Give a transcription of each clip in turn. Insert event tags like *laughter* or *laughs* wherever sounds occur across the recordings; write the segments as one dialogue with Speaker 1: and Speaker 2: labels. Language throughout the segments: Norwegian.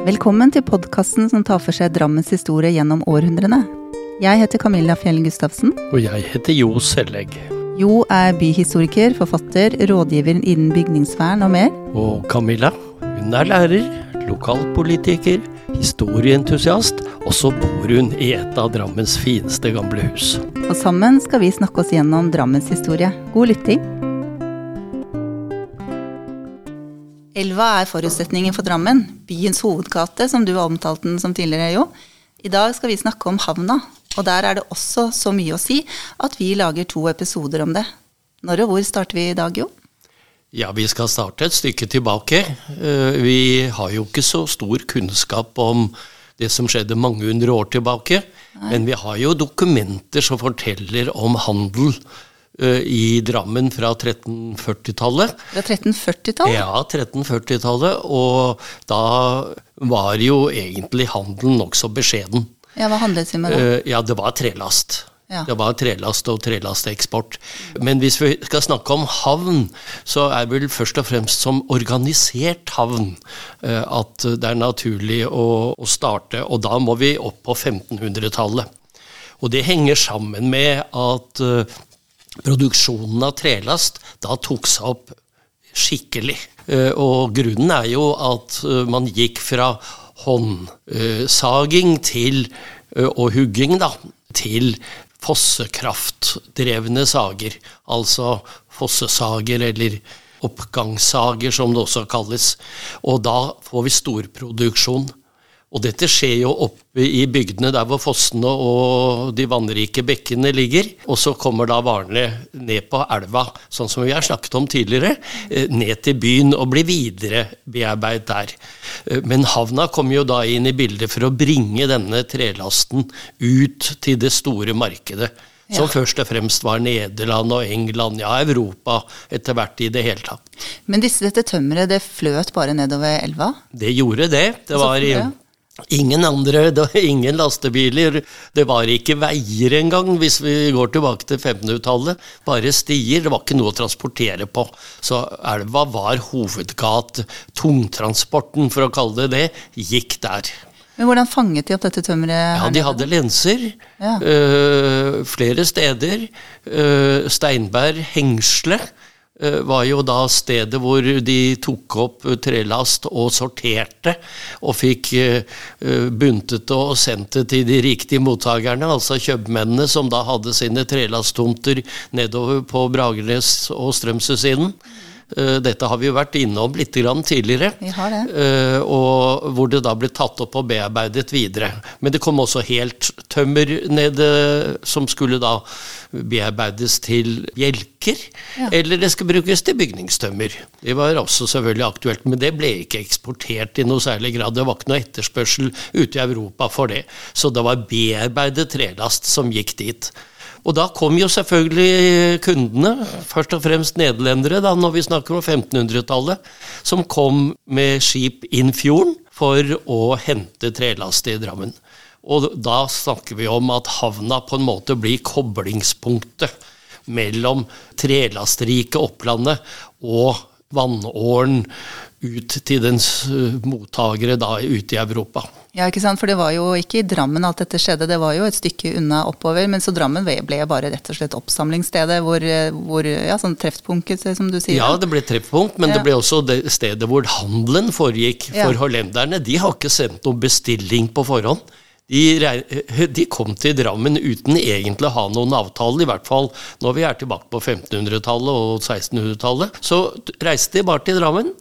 Speaker 1: Velkommen til podkasten som tar for seg Drammens historie gjennom århundrene. Jeg heter Camilla Fjell Gustavsen.
Speaker 2: Og jeg heter Jo Sellegg.
Speaker 1: Jo er byhistoriker, forfatter, rådgiver innen bygningsvern og mer.
Speaker 2: Og Camilla, hun er lærer, lokalpolitiker, historieentusiast, og så bor hun i et av Drammens fineste gamle hus.
Speaker 1: Og sammen skal vi snakke oss gjennom Drammens historie. God lytting. Elva er forutsetningen for Drammen, byens hovedgate, som du har omtalt den som tidligere, Jo. I dag skal vi snakke om havna, og der er det også så mye å si at vi lager to episoder om det. Når og hvor starter vi i dag, Jo?
Speaker 2: Ja, vi skal starte et stykke tilbake. Eh, vi har jo ikke så stor kunnskap om det som skjedde mange hundre år tilbake, Nei. men vi har jo dokumenter som forteller om handel i Drammen fra 1340-tallet.
Speaker 1: Fra 1340-tallet?
Speaker 2: Ja, 1340-tallet. Og da var jo egentlig handelen nokså beskjeden.
Speaker 1: Ja, Hva handlet vi med da?
Speaker 2: Eh, ja, det var trelast. Ja. Det var trelast og trelasteksport. Men hvis vi skal snakke om havn, så er det vel først og fremst som organisert havn eh, at det er naturlig å, å starte. Og da må vi opp på 1500-tallet. Og det henger sammen med at produksjonen av trelast da tok seg opp skikkelig. Eh, og grunnen er jo at eh, man gikk fra håndsaging til eh, og hugging, da, til fossekraftdrevne sager. Altså fossesager eller oppgangssager, som det også kalles. Og da får vi storproduksjon. Og dette skjer jo oppe i bygdene der hvor fossene og de vannrike bekkene ligger. Og så kommer da varene ned på elva, sånn som vi har snakket om tidligere, eh, ned til byen og blir videre bearbeidet der. Eh, men havna kommer jo da inn i bildet for å bringe denne trelasten ut til det store markedet. Som først og fremst var Nederland og England, ja, Europa etter hvert i det hele tatt.
Speaker 1: Men disse, dette tømmeret det fløt bare nedover elva?
Speaker 2: Det gjorde det. Det var i Ingen andre, det var ingen lastebiler. Det var ikke veier engang, hvis vi går tilbake til 1500-tallet. Bare stier. Det var ikke noe å transportere på. Så elva var hovedgat. Tungtransporten, for å kalle det det, gikk der.
Speaker 1: Men Hvordan fanget de opp dette tømmeret?
Speaker 2: Ja, De hadde lenser ja. øh, flere steder. Øh, Steinberg hengsle Eh, var jo da stedet hvor de tok opp trelast og sorterte, og fikk eh, buntet det og sendt det til de riktige mottakerne, altså kjøpmennene som da hadde sine trelasttomter nedover på Bragernes og Strømsøsiden. Eh, dette har vi jo vært innom litt tidligere.
Speaker 1: Vi har det.
Speaker 2: Eh, og hvor det da ble tatt opp og bearbeidet videre. Men det kom også helt tømmer ned, som skulle da bearbeides til bjelker. Ja. Eller det skal brukes til bygningstømmer. Det var også selvfølgelig aktuelt, men det ble ikke eksportert i noe særlig grad. Det var ikke noe etterspørsel ute i Europa for det. Så det var bearbeidet trelast som gikk dit. Og da kom jo selvfølgelig kundene, først og fremst nederlendere, da, når vi snakker om 1500-tallet, som kom med skip inn fjorden for å hente trelast i Drammen. Og da snakker vi om at havna på en måte blir koblingspunktet mellom trelastrike Opplandet og vannåren ut til dens eh, mottakere da ute i Europa.
Speaker 1: Ja, ikke sant? For det var jo ikke i Drammen alt dette skjedde, det var jo et stykke unna oppover. Men så Drammen ble bare rett og slett oppsamlingsstedet, hvor, hvor ja, sånn treffpunktet, som du sier.
Speaker 2: Ja, det ble treffpunkt, men ja. det ble også det stedet hvor handelen foregikk. For ja. hollenderne de har ikke sendt noen bestilling på forhånd. De, de, kom til Drammen uten egentlig å ha noen avtale, i hvert fall når vi er tilbake på 1500-tallet og 1600-tallet. Så reiste de bare til Drammen.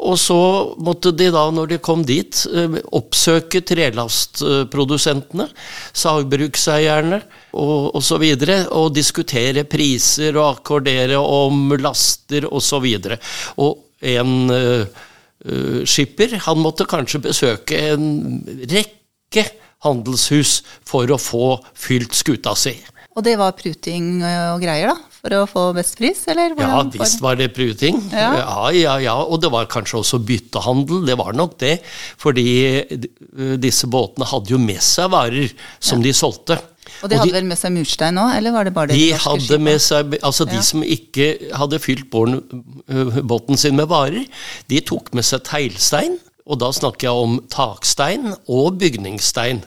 Speaker 2: Og så måtte de da, når de kom dit, eh, oppsøke trelastprodusentene, sagbrukseierne og osv. Og, og diskutere priser og akkordere om laster osv. Og, så og en uh, skipper, han måtte kanskje besøke en rekke handelshus for å få fylt skuta si.
Speaker 1: Og det var pruting og greier, da? For å få best pris, eller?
Speaker 2: Ja, visst var det pruting. Ja. ja, ja, ja. Og det var kanskje også byttehandel. Det var nok det. Fordi disse båtene hadde jo med seg varer som ja. de solgte.
Speaker 1: Og de hadde vel med seg murstein òg, eller var det bare det
Speaker 2: de hadde skipet? med seg, Altså de som ikke hadde fylt båten sin med varer, de tok med seg teglstein Og da snakker jeg om takstein og bygningsstein.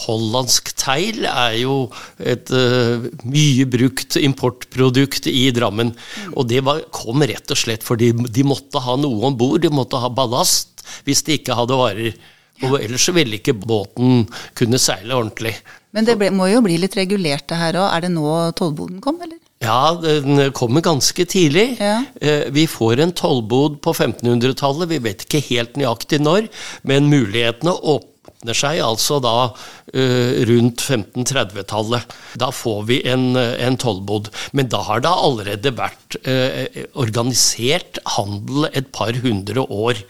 Speaker 2: Hollandsk teil er jo et uh, mye brukt importprodukt i Drammen. Og det var, kom rett og slett fordi de måtte ha noe om bord. De måtte ha ballast hvis de ikke hadde varer. Og ellers så ville ikke båten kunne seile ordentlig.
Speaker 1: Men det ble, må jo bli litt regulert det her òg. Er det nå tollboden kom, eller?
Speaker 2: Ja, den kommer ganske tidlig.
Speaker 1: Ja.
Speaker 2: Eh, Vi får en tollbod på 1500-tallet, vi vet ikke helt nøyaktig når, men mulighetene åpner seg altså da eh, rundt 1530-tallet. Da får vi en, eh, en tollbod. Men da har det allerede vært eh, organisert handel et par hundre år.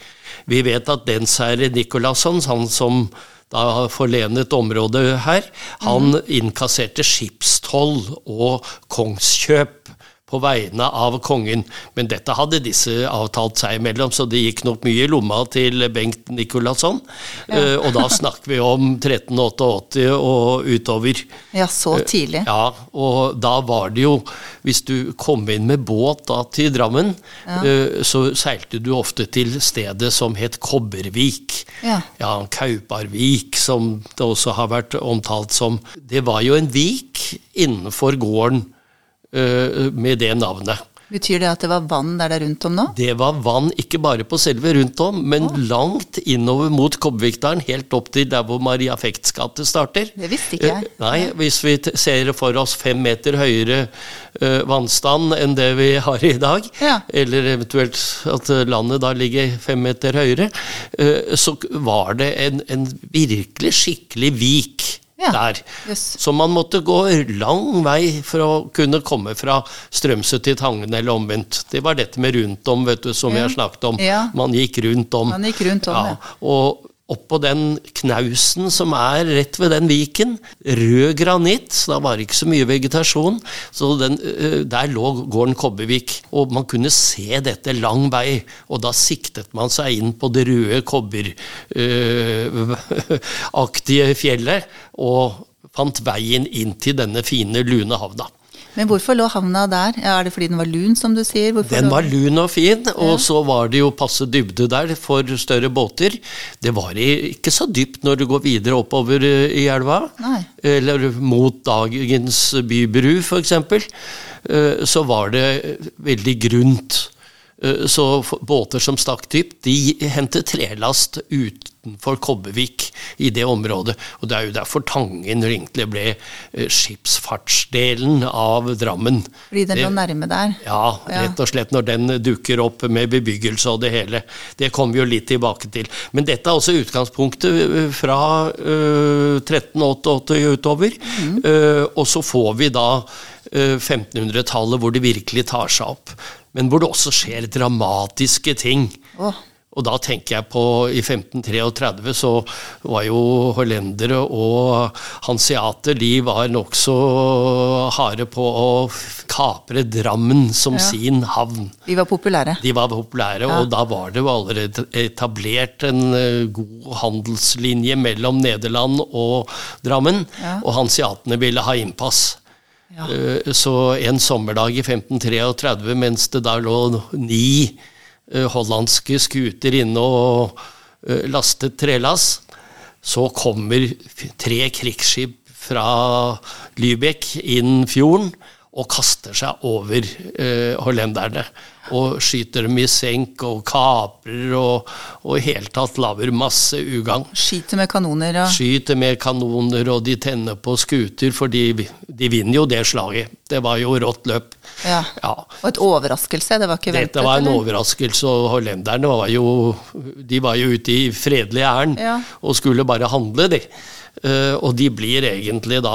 Speaker 2: Vi vet at densherre Nicolasson, han som da forlenet området her, han innkasserte skipstoll og kongskjøp på vegne av kongen. Men dette hadde disse avtalt seg imellom, så det gikk nok mye i lomma til Bengt Nicolasson. Uh, og da snakker vi om 1388 og utover.
Speaker 1: Ja, så tidlig.
Speaker 2: Ja, og da var det jo Hvis du kom inn med båt da til Drammen, eh, så seilte du ofte til stedet som het Kobbervik.
Speaker 1: Ja.
Speaker 2: Ja, Kauparvik, som det også har vært omtalt som. Det var jo en vik innenfor gården eh, med det navnet.
Speaker 1: Betyr det at det var vann der det er rundt om nå?
Speaker 2: Det var vann ikke bare på selve rundt om, men langt innover mot Kobbervikdalen, helt opp til der hvor Maria Fekts gate starter.
Speaker 1: Det visste ikke jeg.
Speaker 2: Eh, Nei, hvis vi ser for oss fem meter høyere eh, vannstand enn det vi har i dag,
Speaker 1: Ja.
Speaker 2: eller eventuelt at eh, landet da ligger fem meter høyere, eh, så var det en, en virkelig skikkelig vik
Speaker 1: Ja,
Speaker 2: der.
Speaker 1: Yes.
Speaker 2: Så man måtte gå lang vei for å kunne komme fra Strømsø til Tangen eller omvendt. Det var dette med rundt om, vet du, som vi har snakket om. Man gikk rundt om.
Speaker 1: Man gikk rundt om, ja.
Speaker 2: Og oppå den knausen som er rett ved den viken, rød granitt, så da var det ikke så mye vegetasjon, så den, øh, der lå gården Kobbervik. Og man kunne se dette lang vei, og da siktet man seg inn på det røde kobberaktige *laughs* fjellet, og fant veien inn til denne fine, lune havna.
Speaker 1: Men hvorfor lå havna der? Ja, er det fordi den var lun, som du sier? Hvorfor
Speaker 2: Den var lun og fin, og så var det jo passe dybde der for større båter. Det var ikke så dypt når du går videre oppover eh, i elva,
Speaker 1: Nei.
Speaker 2: eller mot dagens bybru f.eks., så var det veldig grunt. Eh, Så båter som stakk dypt, de hentet trelast utenfor Kobbervik i det området. Og det er jo derfor Tangen egentlig ble eh, skipsfartsdelen av Drammen.
Speaker 1: Fordi den lå nærme der?
Speaker 2: ja, rett og slett når den dukker opp med bebyggelse og det hele. Det kommer vi jo litt tilbake til. Men dette er også utgangspunktet øh, fra uh, 1388 utover.
Speaker 1: Mm.
Speaker 2: Uh, og så får vi da uh, 1500-tallet hvor det virkelig tar seg opp. Men hvor det også skjer dramatiske ting.
Speaker 1: Åh.
Speaker 2: Og da tenker jeg på i 1533 så var jo hollendere og hanseater de var nokså harde på å kapre Drammen som
Speaker 1: Ja.
Speaker 2: sin havn.
Speaker 1: De var populære.
Speaker 2: De var populære,
Speaker 1: Ja.
Speaker 2: og da var det jo allerede etablert en eh, god handelslinje mellom Nederland og Drammen,
Speaker 1: Ja.
Speaker 2: og hanseatene ville ha innpass.
Speaker 1: Ja.
Speaker 2: Eh, Så en sommerdag i 1533, mens det da lå ni hollandske skuter inne og eh, lastet trelass, så kommer tre krigsskip fra Lübeck inn fjorden og kaster seg over eh, hollenderne. Og skyter dem i senk og kaprer og, og i hele tatt lager masse ugagn.
Speaker 1: Skyter med kanoner og
Speaker 2: Skyter med kanoner, og de tenner på skuter, for de, de vinner jo det slaget. Det var jo rått løp.
Speaker 1: ja.
Speaker 2: Ja.
Speaker 1: Og et overraskelse, det var ikke ventet?
Speaker 2: Dette var en
Speaker 1: eller?
Speaker 2: overraskelse, og hollenderne var jo, de var jo ute i fredelig ærend
Speaker 1: Ja.
Speaker 2: og skulle bare handle, de. Uh, og de blir egentlig da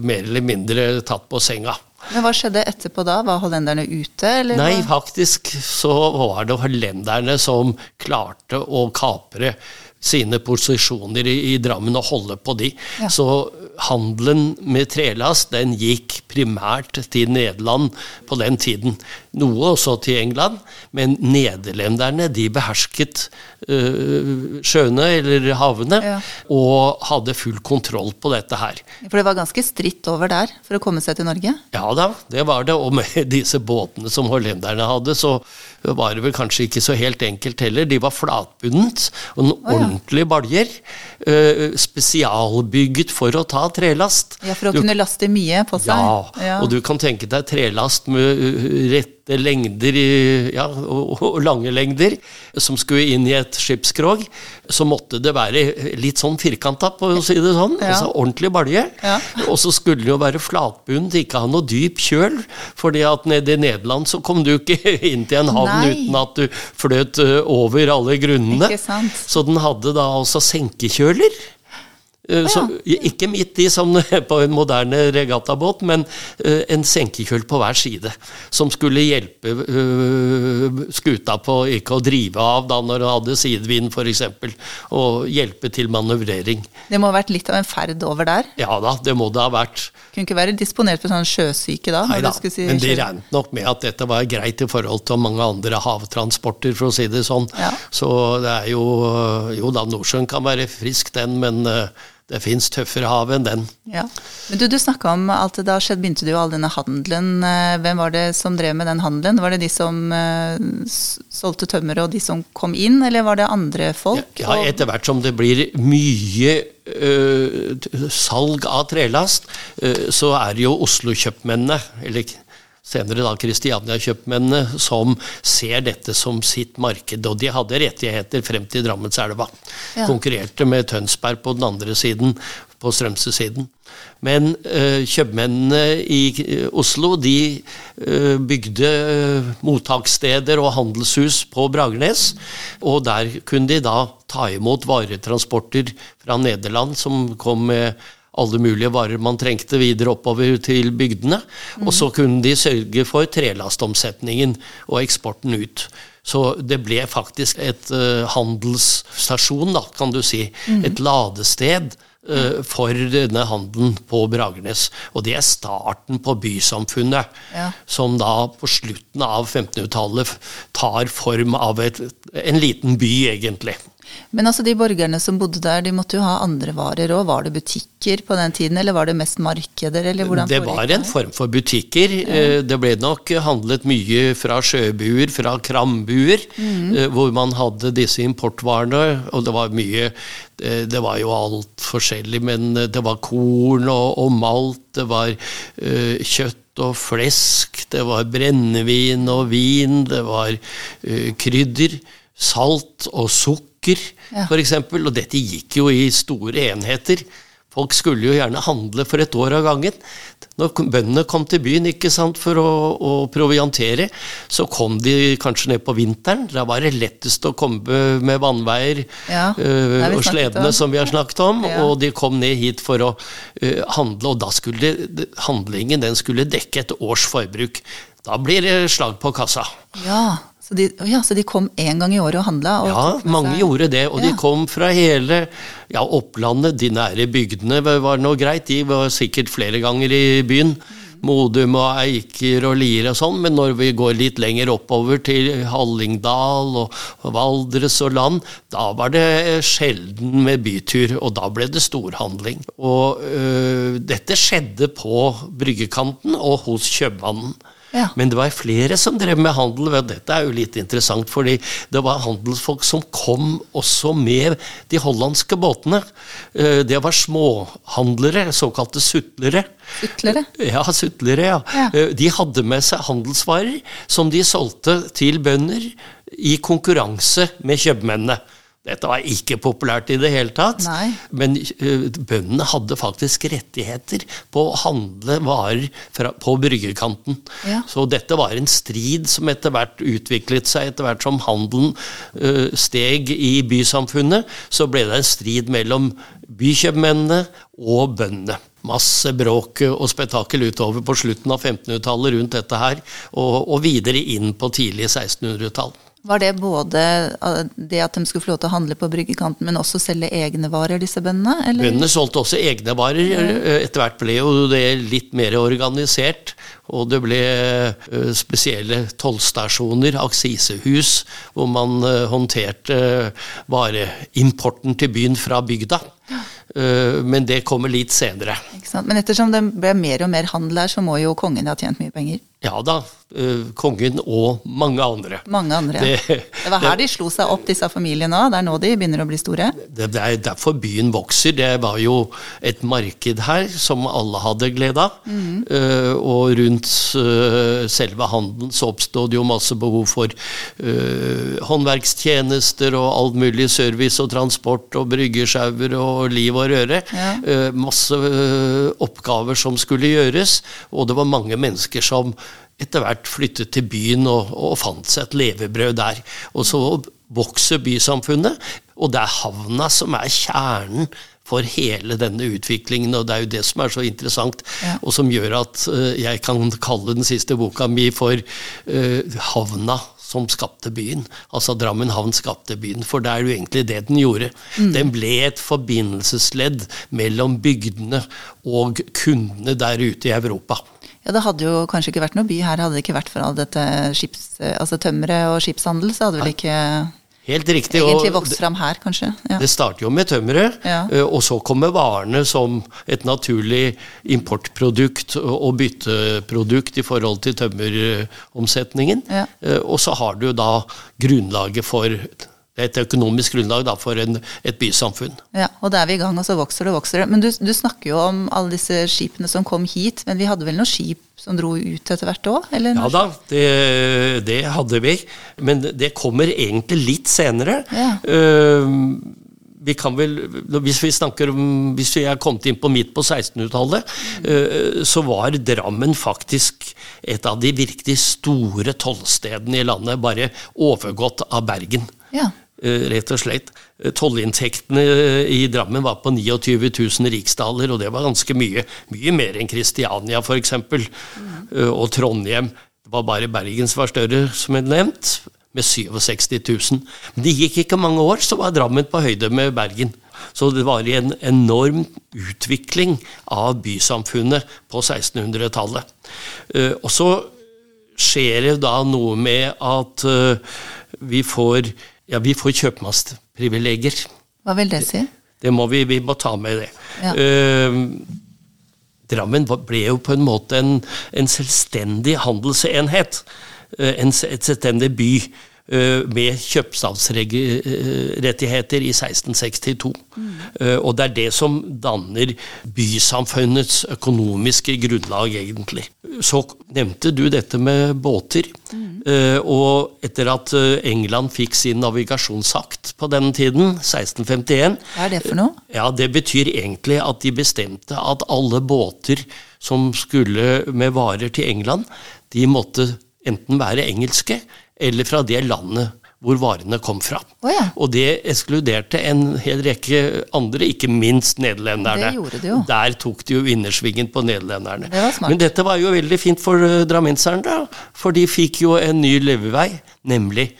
Speaker 2: mer eller mindre tatt på senga.
Speaker 1: Men hva skjedde etterpå da? Var hollenderne ute, eller?
Speaker 2: Nei,
Speaker 1: hva?
Speaker 2: faktisk så var det hollenderne som klarte å kapre sine posisjoner i, i Drammen og holde på de.
Speaker 1: Ja.
Speaker 2: Så handelen med trelast den gikk primært til Nederland på den tiden. Noe også til England, men nederlenderne de behersket øh, sjøene eller havene
Speaker 1: Ja.
Speaker 2: og hadde full kontroll på dette her.
Speaker 1: For det var ganske stritt over der for å komme seg til Norge?
Speaker 2: Ja da, det var det. Og med *laughs* disse båtene som hollenderne hadde, så var det vel kanskje ikke så helt enkelt heller. De var flatbundet, og en
Speaker 1: ja.
Speaker 2: baljer. Eh, spesialbygget for å ta trelast.
Speaker 1: Ja, For å
Speaker 2: Du-
Speaker 1: kunne laste mye på seg?
Speaker 2: ja, og du kan tenke deg trelast med uh, rette lengder ja, og, og lange lengder som skulle inn i et skipskrog. Så måtte det være litt sånn firkanta, på å si det sånn.
Speaker 1: Ja.
Speaker 2: Altså ordentlig balje.
Speaker 1: Ja.
Speaker 2: Og så skulle det jo være flatbunnet, ikke ha noe dyp kjøl. fordi at nede i Nederland så kom du ikke *laughs* inn til en havn
Speaker 1: Nei.
Speaker 2: uten at du fløt uh, over alle grunnene. Så den hadde da altså senkekjøler. Eh, Så, ikke midt i som *laughs* på en moderne regattabåt, men eh, en senkekjøl på hver side. Som skulle hjelpe eh, skuta på ikke å drive av da når det hadde sidevind f.eks. Og hjelpe til manøvrering.
Speaker 1: Det må ha vært litt av en ferd over der?
Speaker 2: Ja da, det må det ha vært.
Speaker 1: Kunne ikke være disponert for sånn sjøsyke da? Nei
Speaker 2: Neida,
Speaker 1: si
Speaker 2: men de regnet nok med at dette var greit i forhold til mange andre havtransporter, for å si det sånn.
Speaker 1: Ja.
Speaker 2: Så det er jo Jo da, Nordsjøen kan være frisk, den, men eh, det fins tøffere hav enn den.
Speaker 1: Ja. Men du, du snakka om det da skjedde, begynte du jo all denne handelen. Eh, Hvem var det som drev med den handelen? Var det de som uh, solgte tømmer og de som kom inn, eller var det andre folk?
Speaker 2: Ja,
Speaker 1: ja
Speaker 2: etter hvert som det blir mye uh, salg av trelast, uh, så er det jo Oslo-kjøpmennene, eller senere da Kristiania-kjøpmennene, som ser dette som sitt marked. Og de hadde rettigheter frem til Drammenselva.
Speaker 1: Ja.
Speaker 2: Konkurrerte med Tønsberg på den andre siden, på Strømsø-siden. Men uh, kjøpmennene i eh, Oslo de uh, bygde uh, mottakssteder og handelshus på Bragernes. Og der kunne de da ta imot varetransporter fra Nederland som kom med alle mulige varer man trengte videre oppover til bygdene. Og så kunne de sørge for trelastomsetningen og eksporten ut. Så det ble faktisk et uh, handelsstasjon, da, kan du si. Et ladested uh, for denne handelen på Bragernes. Og det er starten på bysamfunnet,
Speaker 1: Ja.
Speaker 2: som da på slutten av 1500-tallet tar form av et, en liten by, egentlig.
Speaker 1: Men altså de borgerne som bodde der, de måtte jo ha andre varer òg. Var det butikker på den tiden, eller var det mest markeder, eller hvordan
Speaker 2: Det var en form for butikker. Ja. Det ble nok handlet mye fra sjøbuer, fra krambuer, mm. hvor man hadde disse importvarene. Og det var mye eh, Det var jo alt forskjellig, men eh, det var korn og, og malt, det var uh, kjøtt og flesk, det var brennevin og vin, det var uh, krydder, salt og sukker,
Speaker 1: Ja.
Speaker 2: for eksempel. Og dette gikk jo i store enheter. Folk skulle jo gjerne handle for et år av gangen. Når bøndene kom til byen ikke sant, for å, å proviantere, så kom de kanskje ned på vinteren. Da var det lettest å komme med vannveier
Speaker 1: Ja, vi
Speaker 2: og sledene
Speaker 1: om.
Speaker 2: som vi har snakket om,
Speaker 1: Ja.
Speaker 2: og de kom ned hit for å øh, handle. Og da skulle handlingen den skulle dekke et års forbruk. Da blir det slag på kassa.
Speaker 1: Ja, så de, ja, så de kom én gang i året og handla? Og
Speaker 2: Ja, mange
Speaker 1: seg-
Speaker 2: gjorde det, og de kom fra hele ja, Opplandet. De nære bygdene var noe greit, de var sikkert flere ganger i byen. Modum og Eiker og Lier og sånn, men når vi går litt lenger oppover til Hallingdal og og Valdres og land, da var det sjelden med bytur, og da ble det storhandling. Og øh, dette skjedde på bryggekanten og hos kjøpmannen.
Speaker 1: Ja.
Speaker 2: Men det var flere som drev med handel. og Dette er jo litt interessant, fordi det var handelsfolk som kom også med de hollandske båtene. Eh, Det var småhandlere, såkalte sutlere.
Speaker 1: Sutlere?
Speaker 2: Ja, sutlere, ja.
Speaker 1: Ja.
Speaker 2: Eh, De hadde med seg handelsvarer som de solgte til bønder i konkurranse med kjøpmennene. Dette var ikke populært i det hele tatt,
Speaker 1: Nei.
Speaker 2: men eh, bøndene hadde faktisk rettigheter på å handle varer fra, på bryggekanten.
Speaker 1: Ja.
Speaker 2: Så dette var en strid som etter hvert utviklet seg. Etter hvert som handelen eh, steg i bysamfunnet, så ble det en strid mellom bykjøpmennene og bøndene. Masse bråk og spetakkel utover på slutten av 1500-tallet rundt dette her, og, og videre inn på tidlig 1600-tall.
Speaker 1: Var det både eh, det at de skulle få lov til å handle på bryggekanten, men også selge egne varer, disse bøndene? eller?
Speaker 2: Bøndene solgte også egne varer. Eh, Etter hvert ble jo det litt mer organisert. Og det ble eh, spesielle tollstasjoner, aksisehus, hvor man håndterte vareimporten til byen fra bygda. Eh, Men det kommer litt senere.
Speaker 1: Men ettersom det ble mer og mer handel her, så må jo kongen ha tjent mye penger.
Speaker 2: Ja da, eh, kongen og mange andre.
Speaker 1: Mange andre. ja.
Speaker 2: Det-
Speaker 1: Det, var her de slo seg opp, disse familiene òg. Det er nå de begynner å bli store.
Speaker 2: Det det er derfor byen vokser. Det var jo et marked her som alle hadde glede av. Eh, og rundt uh, selve handelen så oppstod det jo masse behov for uh, håndverkstjenester og all mulig service og transport og bryggesjauer og liv og røre.
Speaker 1: Ja.
Speaker 2: Eh, masse eh, oppgaver som skulle gjøres, og det var mange mennesker som etter hvert flyttet til byen og, og fant seg et levebrød der. Og så vokser bysamfunnet, og det er havna som er kjernen for hele denne utviklingen, og det er jo det som er så interessant,
Speaker 1: Ja.
Speaker 2: og som gjør at eh, jeg kan kalle den siste boka mi for uh, Havna som skapte byen. Altså Drammen havn skapte byen, for det er jo egentlig det den gjorde. Den ble et forbindelsesledd mellom bygdene og kundene der ute i Europa.
Speaker 1: Ja, Det hadde jo kanskje ikke vært noe by her, hadde det ikke vært for all dette skips, altså tømmeret og skipshandel, så hadde vel ikke
Speaker 2: Helt riktig.
Speaker 1: egentlig vokst fram her, kanskje. Ja.
Speaker 2: Det starter jo med tømmeret,
Speaker 1: Ja.
Speaker 2: eh, og så kommer varene som et naturlig importprodukt og bytteprodukt i forhold til tømmeromsetningen.
Speaker 1: Ja.
Speaker 2: Eh, Og så har du da grunnlaget for et økonomisk grunnlag da, for en, et bysamfunn.
Speaker 1: Ja, og da er vi i gang, og så vokser det og vokser det. Men du, du snakker jo om alle disse skipene som kom hit, men vi hadde vel noen skip som dro ut etter hvert òg?
Speaker 2: Ja da, det, det hadde vi. Men det kommer egentlig litt senere.
Speaker 1: Ja.
Speaker 2: Uh, vi kan vel, Hvis vi snakker om, hvis vi er kommet inn på midt på 1600-tallet, eh, så var Drammen faktisk et av de virkelig store tollstedene i landet, bare overgått av Bergen.
Speaker 1: Ja.
Speaker 2: Eh, rett og slett. Eh, Tollinntektene i Drammen var på 29 000 riksdaler, og det var ganske mye. Mye mer enn Kristiania, f.eks. mm. Og Trondheim. Det var bare Bergen som var større, som jeg nevnt, med 67 000. Men det gikk ikke mange år, så var Drammen på høyde med Bergen. Så det var en enorm utvikling av bysamfunnet på 1600-tallet. Eh, Og så skjer det da noe med at eh, vi får, ja, vi får kjøpmannsprivilegier.
Speaker 1: Hva vil det si?
Speaker 2: Det må vi, vi må ta med det.
Speaker 1: Ja.
Speaker 2: Uh, Drammen ble jo på en måte en, en selvstendig handelsenhet. Eh, en, et selvstendig by med kjøpstavsrettigheter i 1662. Mm. og det er det som danner bysamfunnets økonomiske grunnlag, egentlig. Så nevnte du dette med båter. Mm. og etter at eh, England fikk sin navigasjonsakt på den tiden, 1651
Speaker 1: Hva er det for noe?
Speaker 2: ja, Det betyr egentlig at de bestemte at alle båter som skulle med varer til England, de måtte enten være engelske eller fra det landet hvor varene kom fra.
Speaker 1: Oh, ja.
Speaker 2: Og det ekskluderte en hel rekke andre, ikke minst nederlenderne.
Speaker 1: Det gjorde det jo.
Speaker 2: Der tok de jo vinnersvingen på nederlenderne.
Speaker 1: Det var smart.
Speaker 2: Men dette var jo veldig fint for uh, drammenserne, da, for de fikk jo en ny levevei, nemlig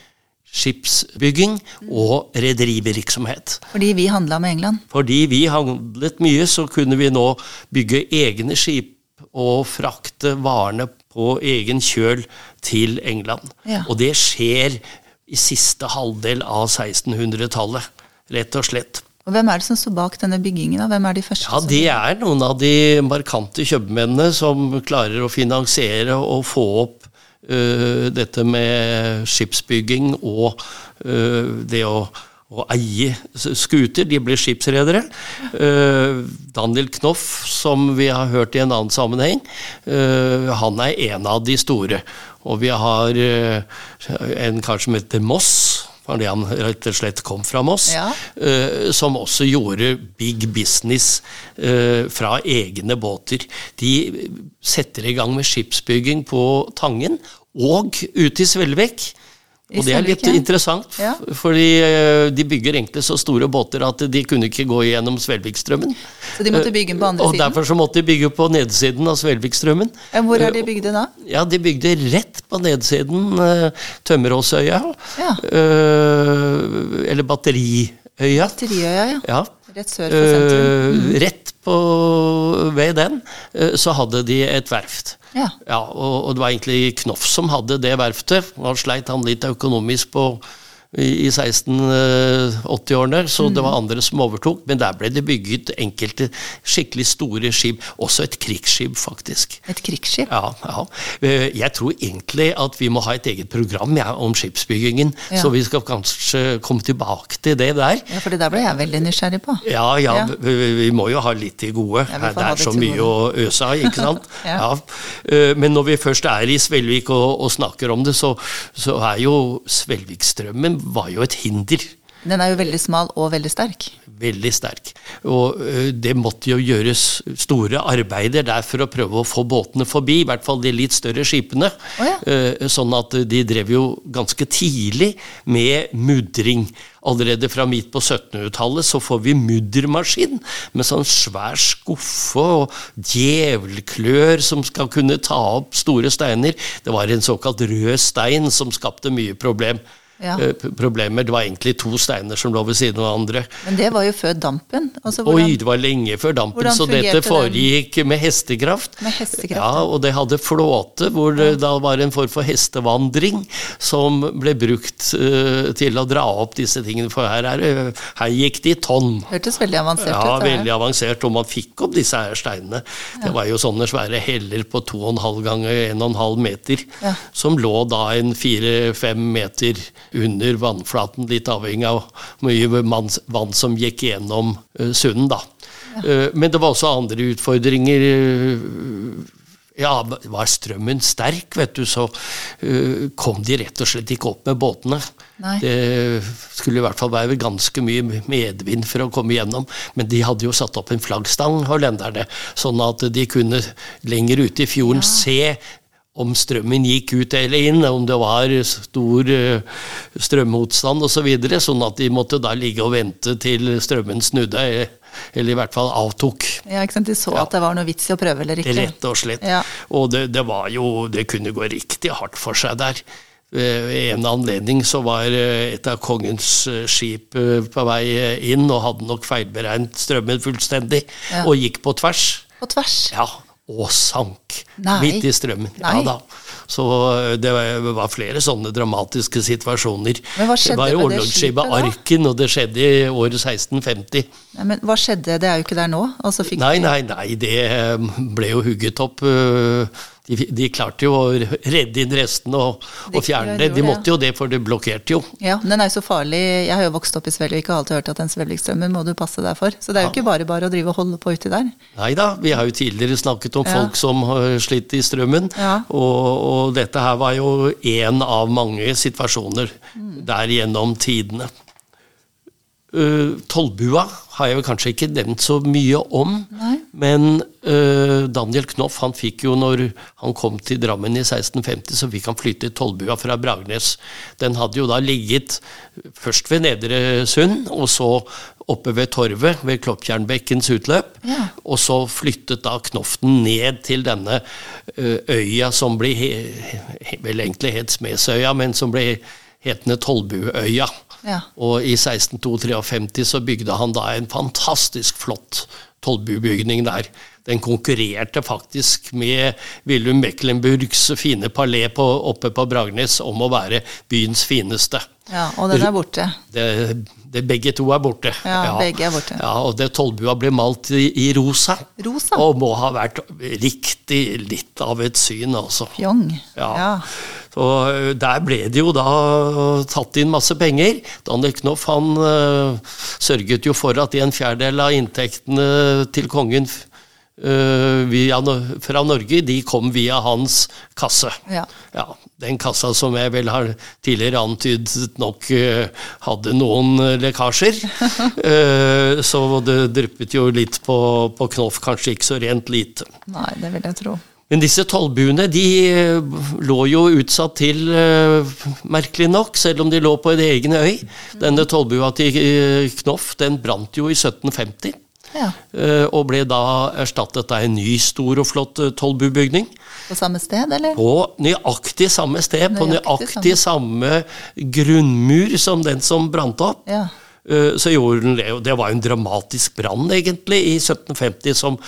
Speaker 2: skipsbygging og rederivirksomhet.
Speaker 1: Fordi vi handla med England.
Speaker 2: Fordi vi handlet mye, så kunne vi nå bygge egne skip og frakte varene på egen kjøl til England.
Speaker 1: Ja.
Speaker 2: Og det skjer i siste halvdel av 1600-tallet, rett og slett.
Speaker 1: Og hvem er det som står bak denne byggingen? Hvem er de første?
Speaker 2: Ja, det er noen av de markante kjøpmennene som klarer å finansiere og få opp uh, dette med skipsbygging og uh, det å, å eie skuter. De blir skipsredere. Uh, Daniel Knoff, som vi har hørt i en annen sammenheng, uh, han er en av de store. Og vi har uh, en kar som heter Moss, fordi han rett og slett kom fra Moss
Speaker 1: Ja.
Speaker 2: som også gjorde big business fra egne båter. De setter i gang med skipsbygging på Tangen og ute i Svelvik. Og det er litt interessant,
Speaker 1: Ja.
Speaker 2: fordi eh, de bygger egentlig så store båter at de kunne ikke gå gjennom Svelvikstrømmen.
Speaker 1: Så de måtte bygge den på andre
Speaker 2: Og
Speaker 1: siden?
Speaker 2: derfor så måtte de bygge på nedsiden av Svelvikstrømmen.
Speaker 1: Hvor er de bygde da?
Speaker 2: Ja, de bygde rett på nedsiden Tømmeråsøya.
Speaker 1: Ja.
Speaker 2: eh, eller Batteriøya.
Speaker 1: Batteriøya, ja.
Speaker 2: Ja.
Speaker 1: Rett sør for sentrum.
Speaker 2: Mm. rett på, ved den eh, så hadde de et verft.
Speaker 1: Ja.
Speaker 2: og, og det var egentlig Knoff som hadde det verftet. Han sleit han litt økonomisk på i, i 1680-årene, så det var andre som overtok. Men der ble det bygget enkelte skikkelig store skip. Også et krigsskip, faktisk.
Speaker 1: Et krigsskip?
Speaker 2: Ja, ja. Eh, Jeg tror egentlig at vi må ha et eget program ja, om skipsbyggingen. Så vi skal kanskje komme tilbake til det der.
Speaker 1: Ja, for det der ble jeg veldig nysgjerrig på.
Speaker 2: Ja, ja. Vi, vi må jo ha litt til gode. Det er så mye å øse av, ikke sant? *laughs* Eh, Men når vi først er i Svelvik og, og snakker om det, så, så er jo Svelvikstrømmen var jo et hinder.
Speaker 1: Den er jo veldig smal og veldig sterk.
Speaker 2: Veldig sterk. Og det måtte jo gjøres store arbeider der for å prøve å få båtene forbi, i hvert fall de litt større skipene.
Speaker 1: Oh, ja.
Speaker 2: Eh, Sånn at de drev jo ganske tidlig med mudring. Allerede fra midt på 1700-tallet så får vi muddermaskin med sånn svær skuffe og djevelklør som skal kunne ta opp store steiner. Det var en såkalt rød stein som skapte mye problem.
Speaker 1: Ja.
Speaker 2: eh, problemer. Det var egentlig to steiner som lå ved siden av hverandre.
Speaker 1: Men det var jo før dampen. Altså, hvordan,
Speaker 2: Oi, det var lenge før dampen, så dette
Speaker 1: den?
Speaker 2: foregikk med hestekraft.
Speaker 1: Med hestekraft,
Speaker 2: Ja,
Speaker 1: ja.
Speaker 2: og det hadde flåte, hvor det da var en form for hestevandring som ble brukt uh, til å dra opp disse tingene, for her, er, her gikk det i tonn.
Speaker 1: Hørtes veldig avansert
Speaker 2: Ja,
Speaker 1: ut. Ja,
Speaker 2: veldig avansert, og man fikk opp disse her steinene. Det var jo sånne svære heller på 2,5 ganger 1,5 meter,
Speaker 1: Ja.
Speaker 2: som lå da en 4-5 meter under vannflaten, litt avhengig av mye vann som gikk gjennom uh, sunden, da. Eh, men det var også andre utfordringer. eh, ja, var strømmen sterk, vet du, så eh, kom de rett og slett ikke opp med båtene.
Speaker 1: Nei.
Speaker 2: Det skulle i hvert fall være ganske mye medvind for å komme gjennom, men de hadde jo satt opp en flaggstang, hollenderne, sånn at de kunne lenger ute i fjorden se om strømmen gikk ut eller inn, om det var stor eh, strømmotstand osv., så videre, sånn at de måtte da ligge og vente til strømmen snudde, eh, eller i hvert fall avtok.
Speaker 1: Ja, ikke sant? De så at det var noe vits i å prøve eller ikke.
Speaker 2: Rett og slett.
Speaker 1: Ja.
Speaker 2: Og det, det var jo Det kunne gå riktig hardt for seg der. Ved en anledning så var eh, et av kongens eh, skip eh, på vei eh, inn og hadde nok feilberegnet strømmen fullstendig,
Speaker 1: Ja.
Speaker 2: og gikk på tvers.
Speaker 1: På tvers.
Speaker 2: Ja, og sank
Speaker 1: Nei.
Speaker 2: midt i strømmen.
Speaker 1: Nei.
Speaker 2: Ja da. Så eh, det var- flere sånne dramatiske situasjoner.
Speaker 1: Men hva skjedde
Speaker 2: det var
Speaker 1: i
Speaker 2: orlogsskipet? Arken, og det skjedde i året 1650.
Speaker 1: Nei, men hva skjedde? Det er jo ikke der nå. Og så fikk
Speaker 2: Nei, nei, nei, det eh, ble jo hugget opp. øh, De, de klarte jo å redde inn restene og, og fjerne det.
Speaker 1: de
Speaker 2: måtte jo det, for det blokkerte jo.
Speaker 1: Ja, men den er jo så farlig. Jeg har jo vokst opp i Svelvik og alltid hørt at den Svelvikstrømmen må du passe deg for. Så det er jo ikke bare bare å drive og holde på uti der.
Speaker 2: Nei da, vi har jo tidligere snakket om
Speaker 1: Ja.
Speaker 2: folk som har slitt i strømmen.
Speaker 1: Ja.
Speaker 2: Og, og dette her var jo én av mange situasjoner
Speaker 1: Mm.
Speaker 2: der gjennom tidene. Uh, Tollbua har jeg vel kanskje ikke nevnt så mye om.
Speaker 1: Nei.
Speaker 2: Men uh, Daniel Knoff han fikk jo når han kom til Drammen i 1650, så fikk han flytte Tollbua fra Bragnes. Den hadde jo da ligget først ved Nedre Sund, og så oppe ved Torvet, ved Kloppjernbekkens utløp.
Speaker 1: Ja.
Speaker 2: Og så flyttet da Knoff den ned til denne uh, øya som ble he, he, vel egentlig het Smedsøya, men som ble hetende Tollbuøya.
Speaker 1: Ja.
Speaker 2: Og i 1652 så bygde han da en fantastisk flott tollbubygning der. Den konkurrerte faktisk med Willum Mecklenburgs fine palé på, oppe på Bragnes om å være byens fineste.
Speaker 1: Ja, og den er borte.
Speaker 2: Det, det begge to er borte.
Speaker 1: Ja, begge er borte.
Speaker 2: Ja, og det tollbua ble malt i, i rosa.
Speaker 1: Rosa?
Speaker 2: Og må ha vært riktig litt av et syn, altså.
Speaker 1: Fjong.
Speaker 2: Ja.
Speaker 1: Ja.
Speaker 2: Så der ble det jo da tatt inn masse penger. Daniel Knoff han uh, sørget jo for at en fjerdedel av inntektene til kongen uh, via, fra Norge, de kom via hans kasse.
Speaker 1: Ja.
Speaker 2: Ja, Den kassa som jeg vel har tidligere antydet nok hadde noen lekkasjer. *laughs* Eh, så det dryppet jo litt på, på Knoff, kanskje ikke så rent lite.
Speaker 1: Nei, det vil jeg tro.
Speaker 2: Men disse tollbuene de eh, lå jo utsatt til, uh, merkelig nok, selv om de lå på en egen øy. Denne tollbua til uh, Knoff den brant jo i 1750. Ja. Og ble da erstattet av en ny stor og flott tollbubygning.
Speaker 1: På samme sted, eller?
Speaker 2: På nøyaktig samme sted. Nøyaktig på nøyaktig samme. samme grunnmur som den som brant opp. Ja. Så gjorde den det, og det var en dramatisk brann, egentlig, i 1750, som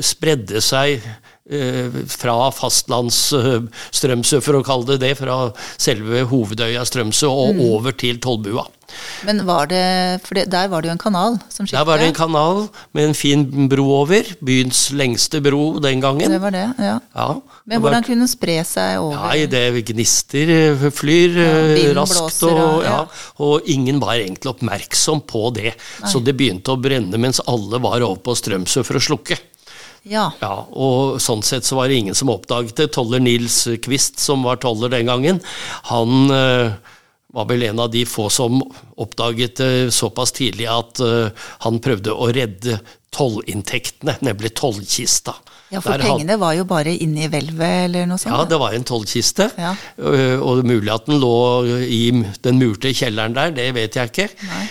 Speaker 2: spredde seg Eh, fra fastlands-Strømsø, for å kalle det det, fra selve hovedøya Strømsø og mm. over til Tollbua.
Speaker 1: Men var det, for der var det jo en kanal som skilte?
Speaker 2: Der var det en kanal med en fin bro over. Byens lengste bro den gangen.
Speaker 1: Det var det, ja. ja Men hvordan kunne den spre seg over?
Speaker 2: Nei, det gnister, eh, flyr ja, eh, raskt. Blåser, og, ja. og, ingen var egentlig oppmerksom på det. Nei. Så det begynte å brenne mens alle var over på Strømsø for å slukke. Ja. ja. Og sånn sett så var det ingen som oppdaget det. Toller Nils Quist, som var toller den gangen, han uh, var vel en av de få som oppdaget det såpass tidlig at uh, han prøvde å redde tollinntektene, nemlig tollkista.
Speaker 1: Ja, for Der pengene had... var jo bare inni hvelvet, eller noe sånt?
Speaker 2: Ja, det var en tollkiste. Ja. Og er mulig at den lå i den murte kjelleren der, det vet jeg ikke. Nei.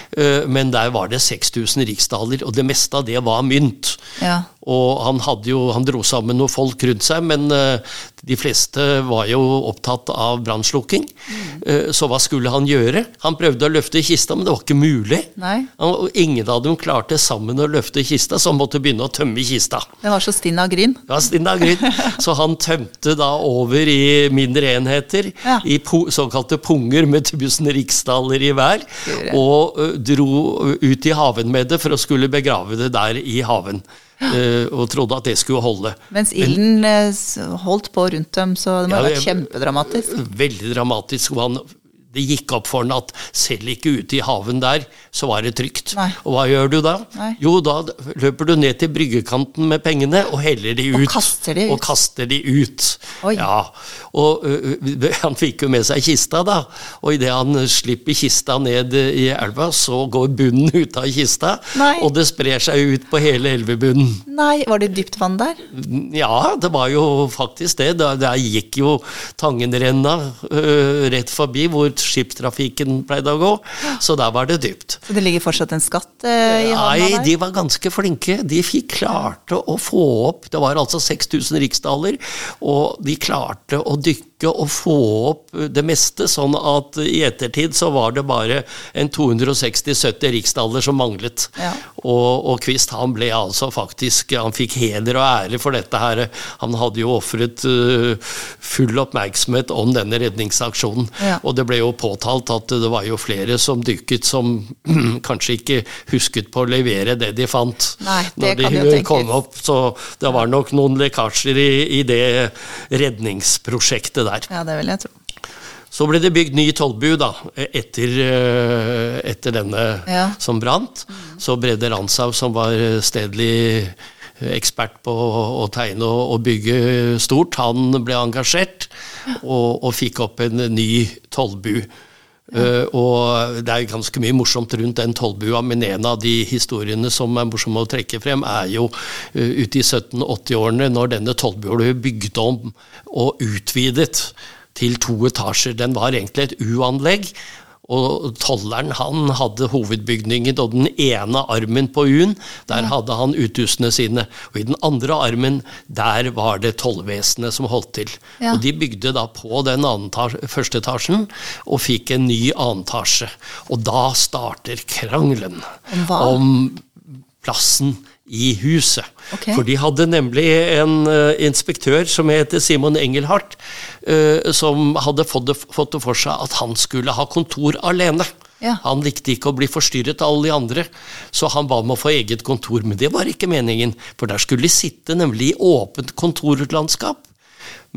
Speaker 2: Men der var det 6000 riksdaler, og det meste av det var mynt. Ja. Og han, jo, han dro sammen noen folk rundt seg, men de fleste var jo opptatt av brannslukking. Mm. Så hva skulle han gjøre? Han prøvde å løfte kista, men det var ikke mulig. Nei. Og ingen av dem klarte sammen å løfte kista, så han måtte begynne å tømme kista.
Speaker 1: Det var så stinn av gryn?
Speaker 2: Ja, stinn av gryn. *laughs* Så han tømte da over i mindre enheter, ja. i såkalte punger med tusen riksdaler i hver, og uh, dro ut i haven med det for å skulle begrave det der i haven. Uh, og trodde at det skulle holde.
Speaker 1: Mens ilden holdt på rundt dem, så det må ja, ha vært kjempedramatisk?
Speaker 2: Veldig dramatisk. og han det gikk opp for han at selv ikke ute i haven der, så var det trygt. Nei. Og hva gjør du da? Nei. Jo, da løper du ned til bryggekanten med pengene og heller de ut.
Speaker 1: Og kaster de ut.
Speaker 2: Og kaster de ut. Ja. Og ø, han fikk jo med seg kista, da. Og idet han slipper kista ned i elva, så går bunnen ut av kista, Nei. og det sprer seg ut på hele elvebunnen.
Speaker 1: Nei, Var det dypt vann der?
Speaker 2: Ja, det var jo faktisk det. Der, der gikk jo Tangenrenna uh, rett forbi, hvor skipstrafikken pleide å gå. Så der var det dypt.
Speaker 1: Så det ligger fortsatt en skatt eh, i havna
Speaker 2: der? Nei, de var ganske flinke. De fikk klarte å få opp Det var altså 6000 riksdaler, og de klarte å dykke og få opp det meste, sånn at i ettertid så var det bare en 260-70 riksdaler som manglet. Ja. Og, og Kvist han ble altså faktisk Han fikk heder og ære for dette her. Han hadde jo ofret uh, full oppmerksomhet om denne redningsaksjonen. Ja. Og det ble jo påtalt at det var jo flere som dykket som *clears throat* kanskje ikke husket på å levere det de fant
Speaker 1: Nei, det når de *laughs*
Speaker 2: kom opp. Så det var nok noen lekkasjer i, i det redningsprosjektet der.
Speaker 1: Ja, det vil jeg tro.
Speaker 2: Så ble det bygd ny tollbu da, etter, eh, etter denne ja. som brant. Så Brede Ranshaug, som var stedlig ekspert på å tegne og bygge stort, han ble engasjert og, og fikk opp en ny tollbu. Uh, og det er ganske mye morsomt rundt den tollbua, men en av de historiene som er morsomme å trekke frem, er jo uh, ute i 1780-årene, når denne tollbua ble bygd om og utvidet til to etasjer. Den var egentlig et U-anlegg, og tolleren han hadde hovedbygningen, og den ene armen på U-en, der hadde han uthusene sine. Og i den andre armen, der var det tollvesenet som holdt til. Ja. Og de bygde da på den første etasjen, og fikk en ny annen etasje. Og da starter krangelen om plassen i huset. Okay. For de hadde nemlig en uh, inspektør som heter Simon Engelhardt, uh, som hadde fått det, fått det, for seg at han skulle ha kontor alene. Ja. Han likte ikke å bli forstyrret av alle de andre, så han ba om å få eget kontor. Men det var ikke meningen, for der skulle de sitte nemlig i åpent kontorlandskap.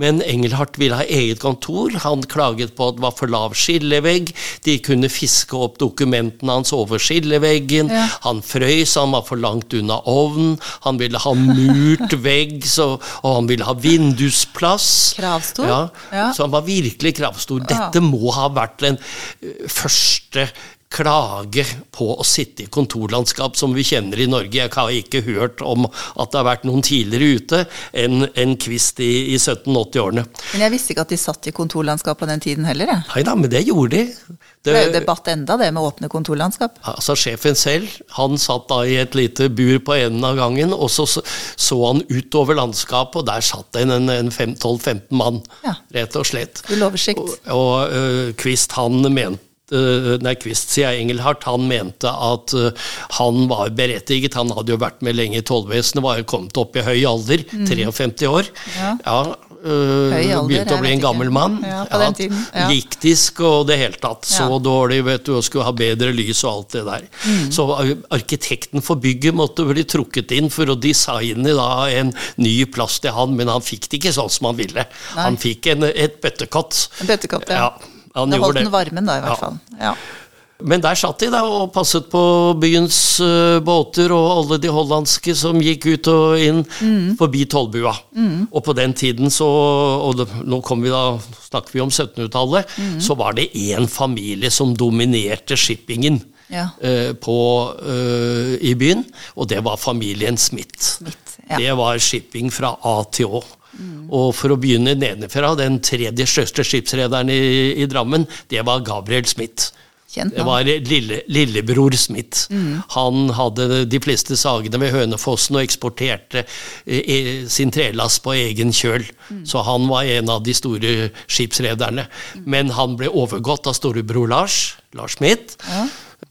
Speaker 2: Men Engelhardt ville ha eget kontor. Han klaget på at det var for lav skillevegg. De kunne fiske opp dokumentene hans over skilleveggen. Ja. Han frøys, han var for langt unna ovnen. Han ville ha murt *laughs* vegg, så, og han ville ha vindusplass.
Speaker 1: Kravstor?
Speaker 2: Ja, ja. Så han var virkelig kravstor. Dette må ha vært den eh, første klage på å sitte i kontorlandskap som vi kjenner i Norge. Jeg har ikke hørt om at det har vært noen tidligere ute enn en Kvist i, i 1780-årene.
Speaker 1: Men jeg visste ikke at de satt i kontorlandskap på den tiden heller, jeg.
Speaker 2: Nei da, men det gjorde de.
Speaker 1: Det, ble jo debatt enda, det med åpne kontorlandskap.
Speaker 2: Altså Sjefen selv han satt da i et lite bur på enden av gangen, og så så han utover landskapet, og der satt det en, en 12-15 mann, ja. rett og slett.
Speaker 1: Uloversikt.
Speaker 2: Og, og uh, Kvist han mente nei, Kvist, sier jeg, Engelhardt, han mente at uh, han var berettiget. Han hadde jo vært med lenge i tollvesenet, var jo kommet opp i høy alder, mm. 53 år. Ja. ja uh, alder, begynte å bli en gammel mann.
Speaker 1: Ja, på den tiden. Ja.
Speaker 2: Giktisk og det hele tatt. Så ja. dårlig, vet du, og skulle ha bedre lys og alt det der. Mm. Så arkitekten for bygget måtte bli trukket inn for å designe da en ny plass til han, men han fikk det ikke sånn som han ville. Nei. Han fikk en, et bøttekott.
Speaker 1: En bøttekott, ja. ja. Han det holdt den varmen da, i hvert fall. Ja.
Speaker 2: Men der satt de da og passet på byens uh, båter og alle de hollandske som gikk ut og inn mm. forbi tollbua. Mm. Og på den tiden så Og det, nå vi da, snakker vi om 1700-tallet. Mm. Så var det én familie som dominerte shippingen. Ja. Uh, på, uh, i byen, og det var familien Smith. Smith ja. Det var shipping fra A til Å. Mm. Og for å begynne nedenfra, den tredje største skipsrederen i, i Drammen, det var Gabriel Smith. Kjent, det var lille, lillebror Smith. Mm. Han hadde de fleste sagene ved Hønefossen og eksporterte eh, sin trelast på egen kjøl. Mm. Så han var en av de store skipsrederne. Men han ble overgått av storebror Lars, Lars Smith. Ja.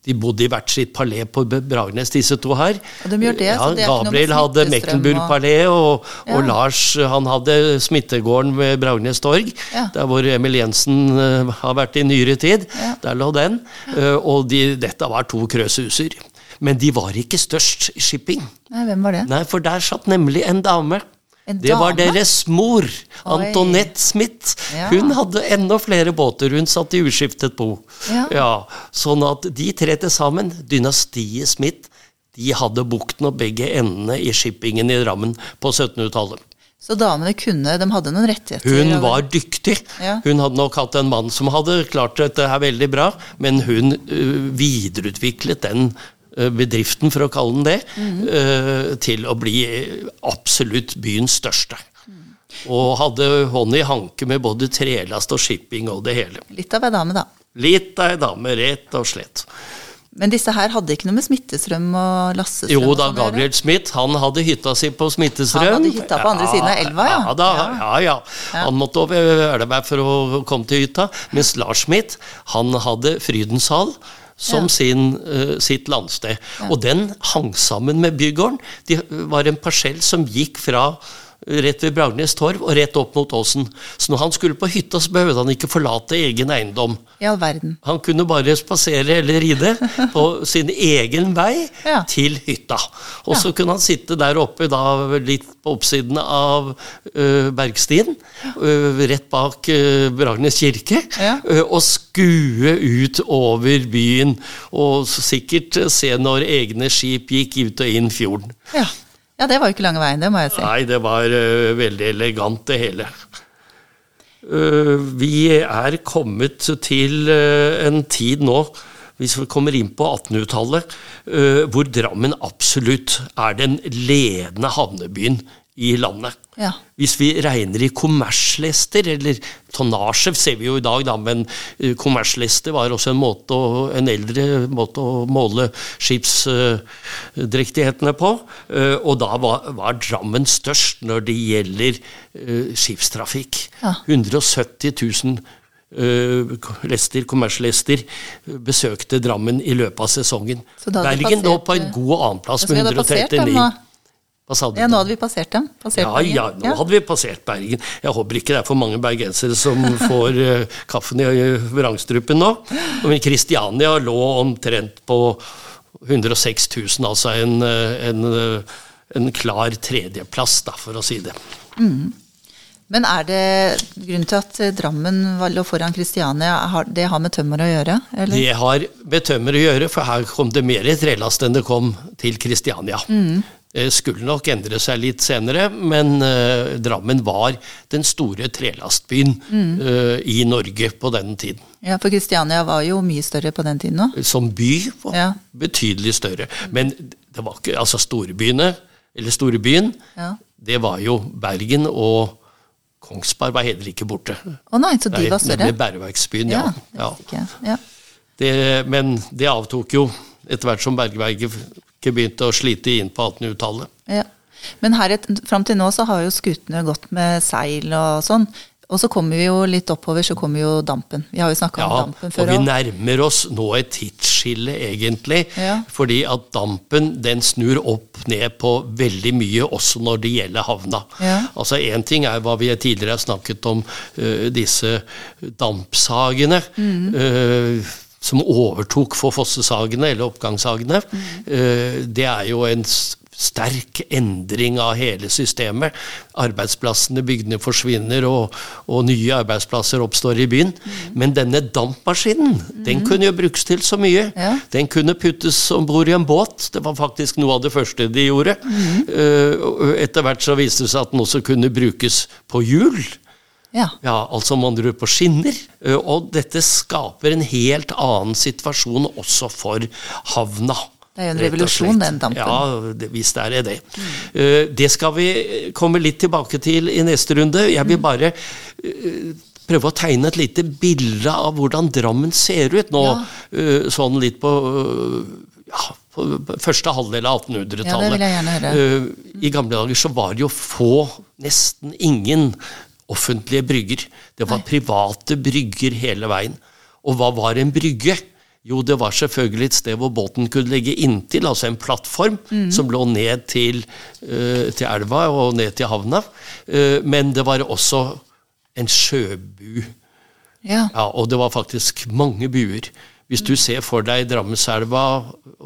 Speaker 2: De bodde i hvert sitt palé på Bragernes, disse to her.
Speaker 1: Og de gjør det, ja,
Speaker 2: det Gabriel hadde Mecklenburg-palé, og, ja. og, Lars han hadde Smittegården ved Bragernes torg, ja. der hvor Emil Jensen uh, har vært i nyere tid. Der lå den. Uh, og de, dette var to krøshuser. Men de var ikke størst i shipping.
Speaker 1: Nei, hvem var det?
Speaker 2: Nei, For der satt nemlig en dame. Det var deres mor, Antonette Smith. Ja. Hun hadde enda flere båter. Hun satt i uskiftet bo. Ja. ja. sånn at de tre til sammen, dynastiet Smith, de hadde bukten og begge endene i shippingen i Drammen på 1700-tallet.
Speaker 1: Så damene kunne, de hadde noen rettigheter?
Speaker 2: Hun var dyktig. Ja. Hun hadde nok hatt en mann som hadde klart dette her veldig bra, men hun uh, videreutviklet den bedriften, for å kalle den det, mm. til å bli absolutt byens største. Og hadde hånd i hanke med både trelast og shipping og det hele.
Speaker 1: Litt av ei dame, da.
Speaker 2: Litt av ei dame, rett og slett.
Speaker 1: Men disse her hadde ikke noe med Smittestrøm og Lassestrøm
Speaker 2: Jo da, sånn, Gabriel Smith han hadde hytta si på Smittestrøm.
Speaker 1: Han hadde hytta på andre ja, siden av elva, ja.
Speaker 2: Ja, da, ja. ja. Han måtte over elva for å komme til hytta. Mens Lars Smith han hadde Frydenshall som ja. sin, uh, sitt landsted. Ja. Og den hang sammen med bygården. Det var en parsell som gikk fra rett ved Bragnes torv og rett opp mot åsen. Så når han skulle på hytta, så behøvde han ikke forlate egen eiendom.
Speaker 1: I all verden.
Speaker 2: Han kunne bare spasere eller ride *laughs* på sin egen vei ja. til hytta. Og ja. så kunne han sitte der oppe da litt på oppsiden av uh, Bergstien, uh, rett bak uh, Bragnes kirke, ja. og skue ut over byen. Og sikkert se når egne skip gikk ut og inn fjorden.
Speaker 1: Ja. Ja, det var jo ikke lange veien, det må jeg si.
Speaker 2: Nei, det var uh, veldig elegant, det hele. Uh, vi er kommet til uh, en tid nå, hvis vi kommer inn på 1800-tallet, hvor Drammen absolutt er den ledende havnebyen i landet. Ja. Hvis vi regner i kommerslester, eller tonnasje ser vi jo i dag, da, men eh, kommerslester var også en, måte å, en eldre måte å måle skipsdrektighetene på. Eh, og da var, var, Drammen størst når det gjelder uh, skipstrafikk. Ja. 170 000 Uh, lester, kommerslester besøkte Drammen i løpet av sesongen. Bergen lå på en god annenplass med 139.
Speaker 1: Hva sa du? Ja, Nå hadde vi passert dem. Passert
Speaker 2: ja, ja, nå ja. hadde vi passert Bergen. Jeg håper ikke det er for mange bergensere som *laughs* får uh, kaffen i vrangstrupen nå. Men Kristiania lå omtrent på 106 000, altså en, eh, en, en klar tredjeplass, da, for å si det. Mm.
Speaker 1: Men er det grunnen til at Drammen lå foran Kristiania, det har med tømmer å gjøre?
Speaker 2: Eller? Det har med tømmer å gjøre, for her kom det mer trelast enn det kom til Kristiania. Mm. Eh, skulle nok endre seg litt senere, men uh, Drammen var den store trelastbyen mm. uh, i Norge på denne tiden.
Speaker 1: Ja, for Kristiania var jo mye større på den tiden òg.
Speaker 2: Som by var
Speaker 1: Ja.
Speaker 2: betydelig større. Men det var ikke Altså storbyene, eller storbyen,
Speaker 1: Ja.
Speaker 2: det var jo Bergen og Kongsberg var heller ikke borte.
Speaker 1: Å nei, så de var større?
Speaker 2: Nemlig Bergverksbyen, ja.
Speaker 1: det
Speaker 2: ja.
Speaker 1: visste. Ja.
Speaker 2: Det, men det avtok jo etter hvert som Bergverket begynte å slite inn på 1800-tallet.
Speaker 1: Ja. Men her et- fram til nå så har jo skutene gått med seil og sånn. Og så kommer vi jo litt oppover, så kommer jo dampen. Vi har jo snakka
Speaker 2: Ja,
Speaker 1: om dampen
Speaker 2: og vi nærmer oss nå et tidsskille, egentlig.
Speaker 1: Ja.
Speaker 2: Fordi at dampen den snur opp ned på veldig mye, også når det gjelder havna.
Speaker 1: Ja.
Speaker 2: Altså Én ting er hva vi tidligere har snakket om, uh, disse dampsagene.
Speaker 1: Mm.
Speaker 2: øh, som overtok for fossesagene, eller oppgangshagene.
Speaker 1: Mm.
Speaker 2: Det er jo en sterk endring av hele systemet. Arbeidsplassene, bygdene forsvinner, og, og nye arbeidsplasser oppstår i byen.
Speaker 1: Mm.
Speaker 2: Men denne dampmaskinen, den kunne jo brukes til så mye.
Speaker 1: Ja.
Speaker 2: Den kunne puttes om bord i en båt. Det var faktisk noe av det første de gjorde. Mm. etter hvert så viste det seg at den også kunne brukes på hjul.
Speaker 1: Ja.
Speaker 2: Ja, altså man drur på skinner. Og dette skaper en helt annen situasjon også for havna.
Speaker 1: Det er jo en revolusjon, den dampen.
Speaker 2: Ja, det, visst er det det. Eh, Det skal vi komme litt tilbake til i neste runde. Jeg vil bare eh, prøve å tegne et lite bilde av hvordan Drammen ser ut nå,
Speaker 1: Ja.
Speaker 2: sånn litt på ja, på første halvdel av 1800-tallet.
Speaker 1: Ja, det vil jeg gjerne høre.
Speaker 2: I gamle dager så var det jo få, nesten ingen, offentlige brygger. Det var private brygger hele veien. Og hva var en brygge? Jo, det var selvfølgelig et sted hvor båten kunne ligge inntil, altså en plattform
Speaker 1: Mm.
Speaker 2: som lå ned til, uh, til elva og ned til havna. Uh, men det var også en sjøbu.
Speaker 1: ja.
Speaker 2: Ja, og det var faktisk mange buer. Hvis du ser for deg Drammenselva,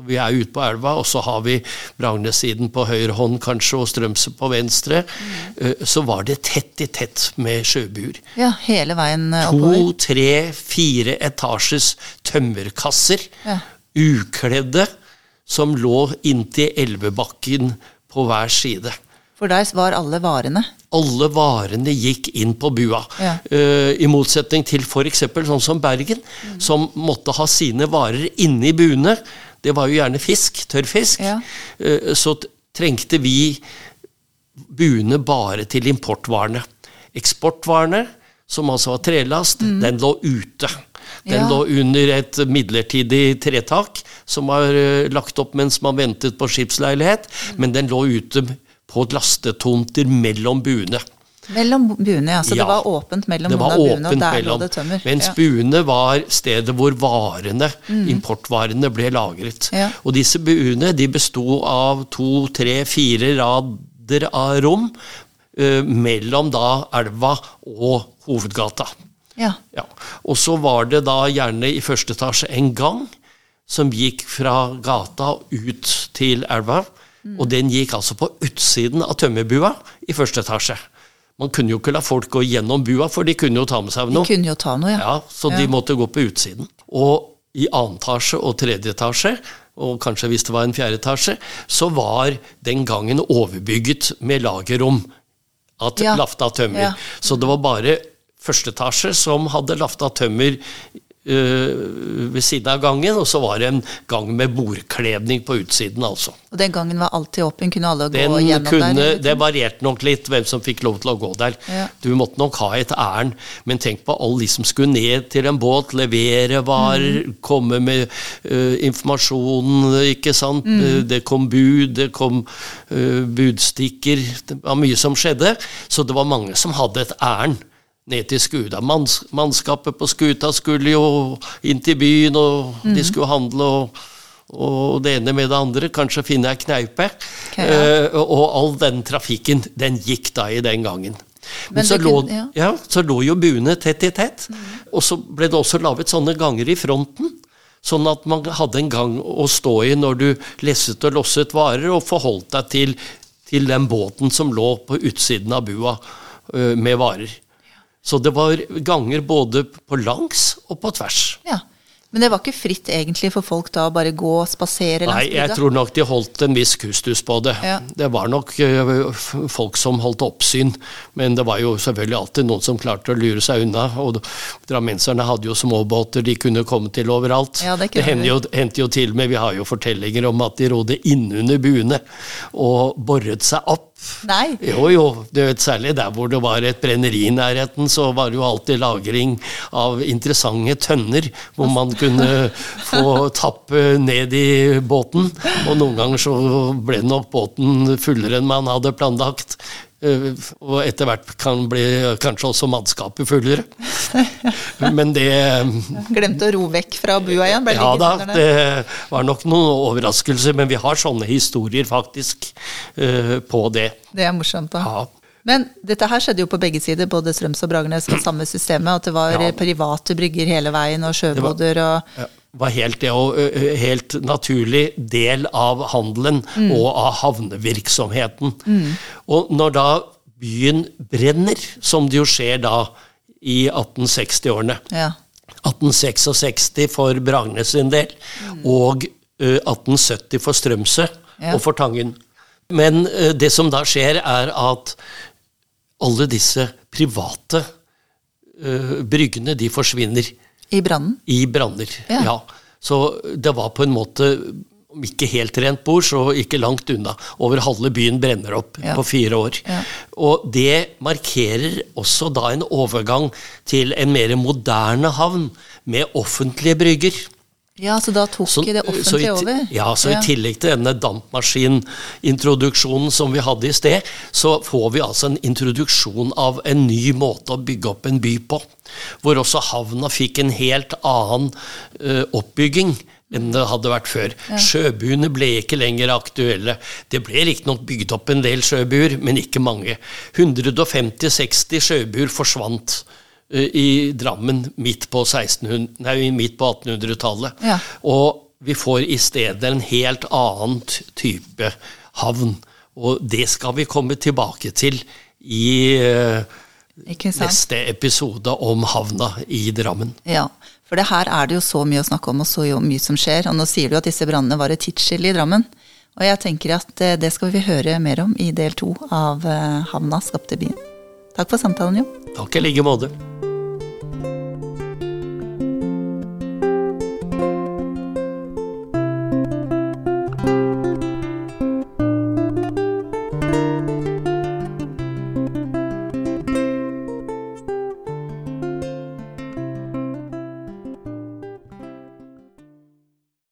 Speaker 2: vi er ute på elva, og så har vi Bragnesiden på høyre hånd kanskje, og Strømsø på venstre, mm. så var det tett i tett med sjøbuer.
Speaker 1: ja hele veien eh, oppover.
Speaker 2: To, tre, fire etasjes tømmerkasser,
Speaker 1: Ja.
Speaker 2: ukledde, som lå inntil elvebakken på hver side.
Speaker 1: For der var alle varene.
Speaker 2: Alle varene gikk inn på bua.
Speaker 1: Ja.
Speaker 2: Uh, I motsetning til f.eks. sånn som Bergen, som måtte ha sine varer inne i buene. Det var jo gjerne fisk, tørrfisk.
Speaker 1: Ja.
Speaker 2: Uh, så trengte vi buene bare til importvarene. Eksportvarene, som altså var trelast, den lå ute. Den
Speaker 1: Mm. Ja.
Speaker 2: lå under et midlertidig tretak som var uh, lagt opp mens man ventet på skipsleilighet, men den lå ute på lastetomter mellom buene.
Speaker 1: Mellom buene, ja. Så
Speaker 2: Ja.
Speaker 1: det var åpent mellom
Speaker 2: Det var
Speaker 1: åpent buene, og
Speaker 2: der
Speaker 1: der lå det tømmer.
Speaker 2: mens
Speaker 1: ja.
Speaker 2: buene var stedet hvor varene, importvarene, ble lagret.
Speaker 1: Ja.
Speaker 2: Og disse buene de besto av to, tre, fire rader av rom eh, mellom da elva og hovedgata.
Speaker 1: ja.
Speaker 2: Ja. Og så var det da gjerne i første etasje en gang som gikk fra gata ut til elva. Og den gikk altså på utsiden av tømmerbua i første etasje. Man kunne jo ikke la folk gå gjennom bua, for de kunne jo ta med seg noe.
Speaker 1: De kunne jo ta noe, ja.
Speaker 2: Ja, så de måtte gå på utsiden. Og i annen etasje og tredje etasje, og kanskje hvis det var en fjerde etasje, så var den gangen overbygget med lagerrom av
Speaker 1: Ja.
Speaker 2: lafta tømmer.
Speaker 1: Ja.
Speaker 2: Så det var bare første etasje som hadde lafta tømmer ved siden av gangen, og så var det en gang med bordkledning på utsiden, altså.
Speaker 1: Og den gangen var alltid åpen, kunne alle gå
Speaker 2: Den
Speaker 1: gjennom
Speaker 2: kunne,
Speaker 1: der?
Speaker 2: det varierte nok litt hvem som fikk lov til å gå der.
Speaker 1: Ja.
Speaker 2: Du måtte nok ha et ærend, men tenk på alle de som skulle ned til en båt, levere varer,
Speaker 1: Mm.
Speaker 2: komme med uh, informasjon, ikke sant.
Speaker 1: Mm.
Speaker 2: Eh, Det kom bud, det kom uh, budstikker, det var mye som skjedde. Så det var mange som hadde et ærend. Ned til skuta. Manns, mannskapet på skuta skulle jo inn til byen, og
Speaker 1: Mm.
Speaker 2: de skulle handle og og det ene med det andre, kanskje finne ei kneipe.
Speaker 1: Okay, ja.
Speaker 2: Eh, og all den trafikken, den gikk da i den gangen. Men,
Speaker 1: Men
Speaker 2: så, lå,
Speaker 1: kunne- ja.
Speaker 2: ja, så lå jo buene tett i tett. Og så ble det også laget sånne ganger i fronten. Sånn at man hadde en gang å stå i når du lesset og losset varer, og forholdt deg til, til den båten som lå på utsiden av bua uh, med varer. Så det var ganger både på langs og på tvers.
Speaker 1: Ja. Men det var ikke fritt egentlig for folk da å bare gå og spasere langs
Speaker 2: Nei, jeg tror nok de holdt en viss kustus på det.
Speaker 1: Ja.
Speaker 2: Det var nok øh, folk som holdt oppsyn, men det var jo selvfølgelig alltid noen som klarte å lure seg unna. Og drammenserne hadde jo småbåter de kunne komme til overalt.
Speaker 1: Ja, det
Speaker 2: det hendte jo, jo til med, vi har jo fortellinger om at de rodde innunder buene og boret seg opp.
Speaker 1: Nei.
Speaker 2: Jo, jo, du vet, særlig der hvor det var et brenneri i nærheten, så var det jo alltid lagring av interessante tønner, hvor man kunne få tappe ned i båten. Og noen ganger så ble nok båten fullere enn man hadde planlagt. Eh, Og etter hvert kan bli kanskje også mannskapet fullere. *laughs* Men det
Speaker 1: Glemte å ro vekk fra bua igjen?
Speaker 2: Ja da,
Speaker 1: der.
Speaker 2: det var nok noen overraskelser, men vi har sånne historier faktisk eh, på det.
Speaker 1: Det er morsomt, da.
Speaker 2: Ja.
Speaker 1: Men dette her skjedde jo på begge sider, både Strøms og Bragernes med samme systemet. At det var
Speaker 2: Ja.
Speaker 1: private brygger hele veien, og sjøboder og
Speaker 2: Ja, var helt, helt naturlig del av handelen og av havnevirksomheten. Og når da byen brenner, som det jo skjer da i 1860-årene
Speaker 1: Ja.
Speaker 2: 1866 for Bragernes sin del, og uh, 1870 for Strømsø
Speaker 1: Ja.
Speaker 2: og for Tangen. Men uh, det som da skjer, er at alle disse private uh, bryggene, de forsvinner
Speaker 1: I brannen.
Speaker 2: i branner.
Speaker 1: Ja.
Speaker 2: Ja. Så det var på en måte, om ikke helt rent bord, så ikke langt unna. Over halve byen brenner opp
Speaker 1: Ja.
Speaker 2: på fire år.
Speaker 1: Ja.
Speaker 2: Og det markerer også da en overgang til en mer moderne havn med offentlige brygger.
Speaker 1: Ja, så da tok
Speaker 2: Så-
Speaker 1: det offentlige over?
Speaker 2: Ja, så i tillegg til denne dampmaskinintroduksjonen som vi hadde i sted, så får vi altså en introduksjon av en ny måte å bygge opp en by på. Hvor også havna fikk en helt annen uh, oppbygging enn det hadde vært før. Sjøbuene ble ikke lenger aktuelle. Det ble riktignok bygd opp en del sjøbuer, men ikke mange. 150-60 sjøbuer forsvant i Drammen midt på, 1600, nei, midt på 1800-tallet.
Speaker 1: Ja.
Speaker 2: Og vi får i stedet en helt annen type havn. Og det skal vi komme tilbake til i eh, neste episode om havna i Drammen.
Speaker 1: Ja, for det her er det jo så mye å snakke om, og så mye som skjer. Og nå sier du at disse brannene var et tidsskille i Drammen. Og jeg tenker at eh, det skal vi høre mer om i del to av eh, Havna skapte byen. Takk for samtalen, Jo.
Speaker 2: Takk i like måte.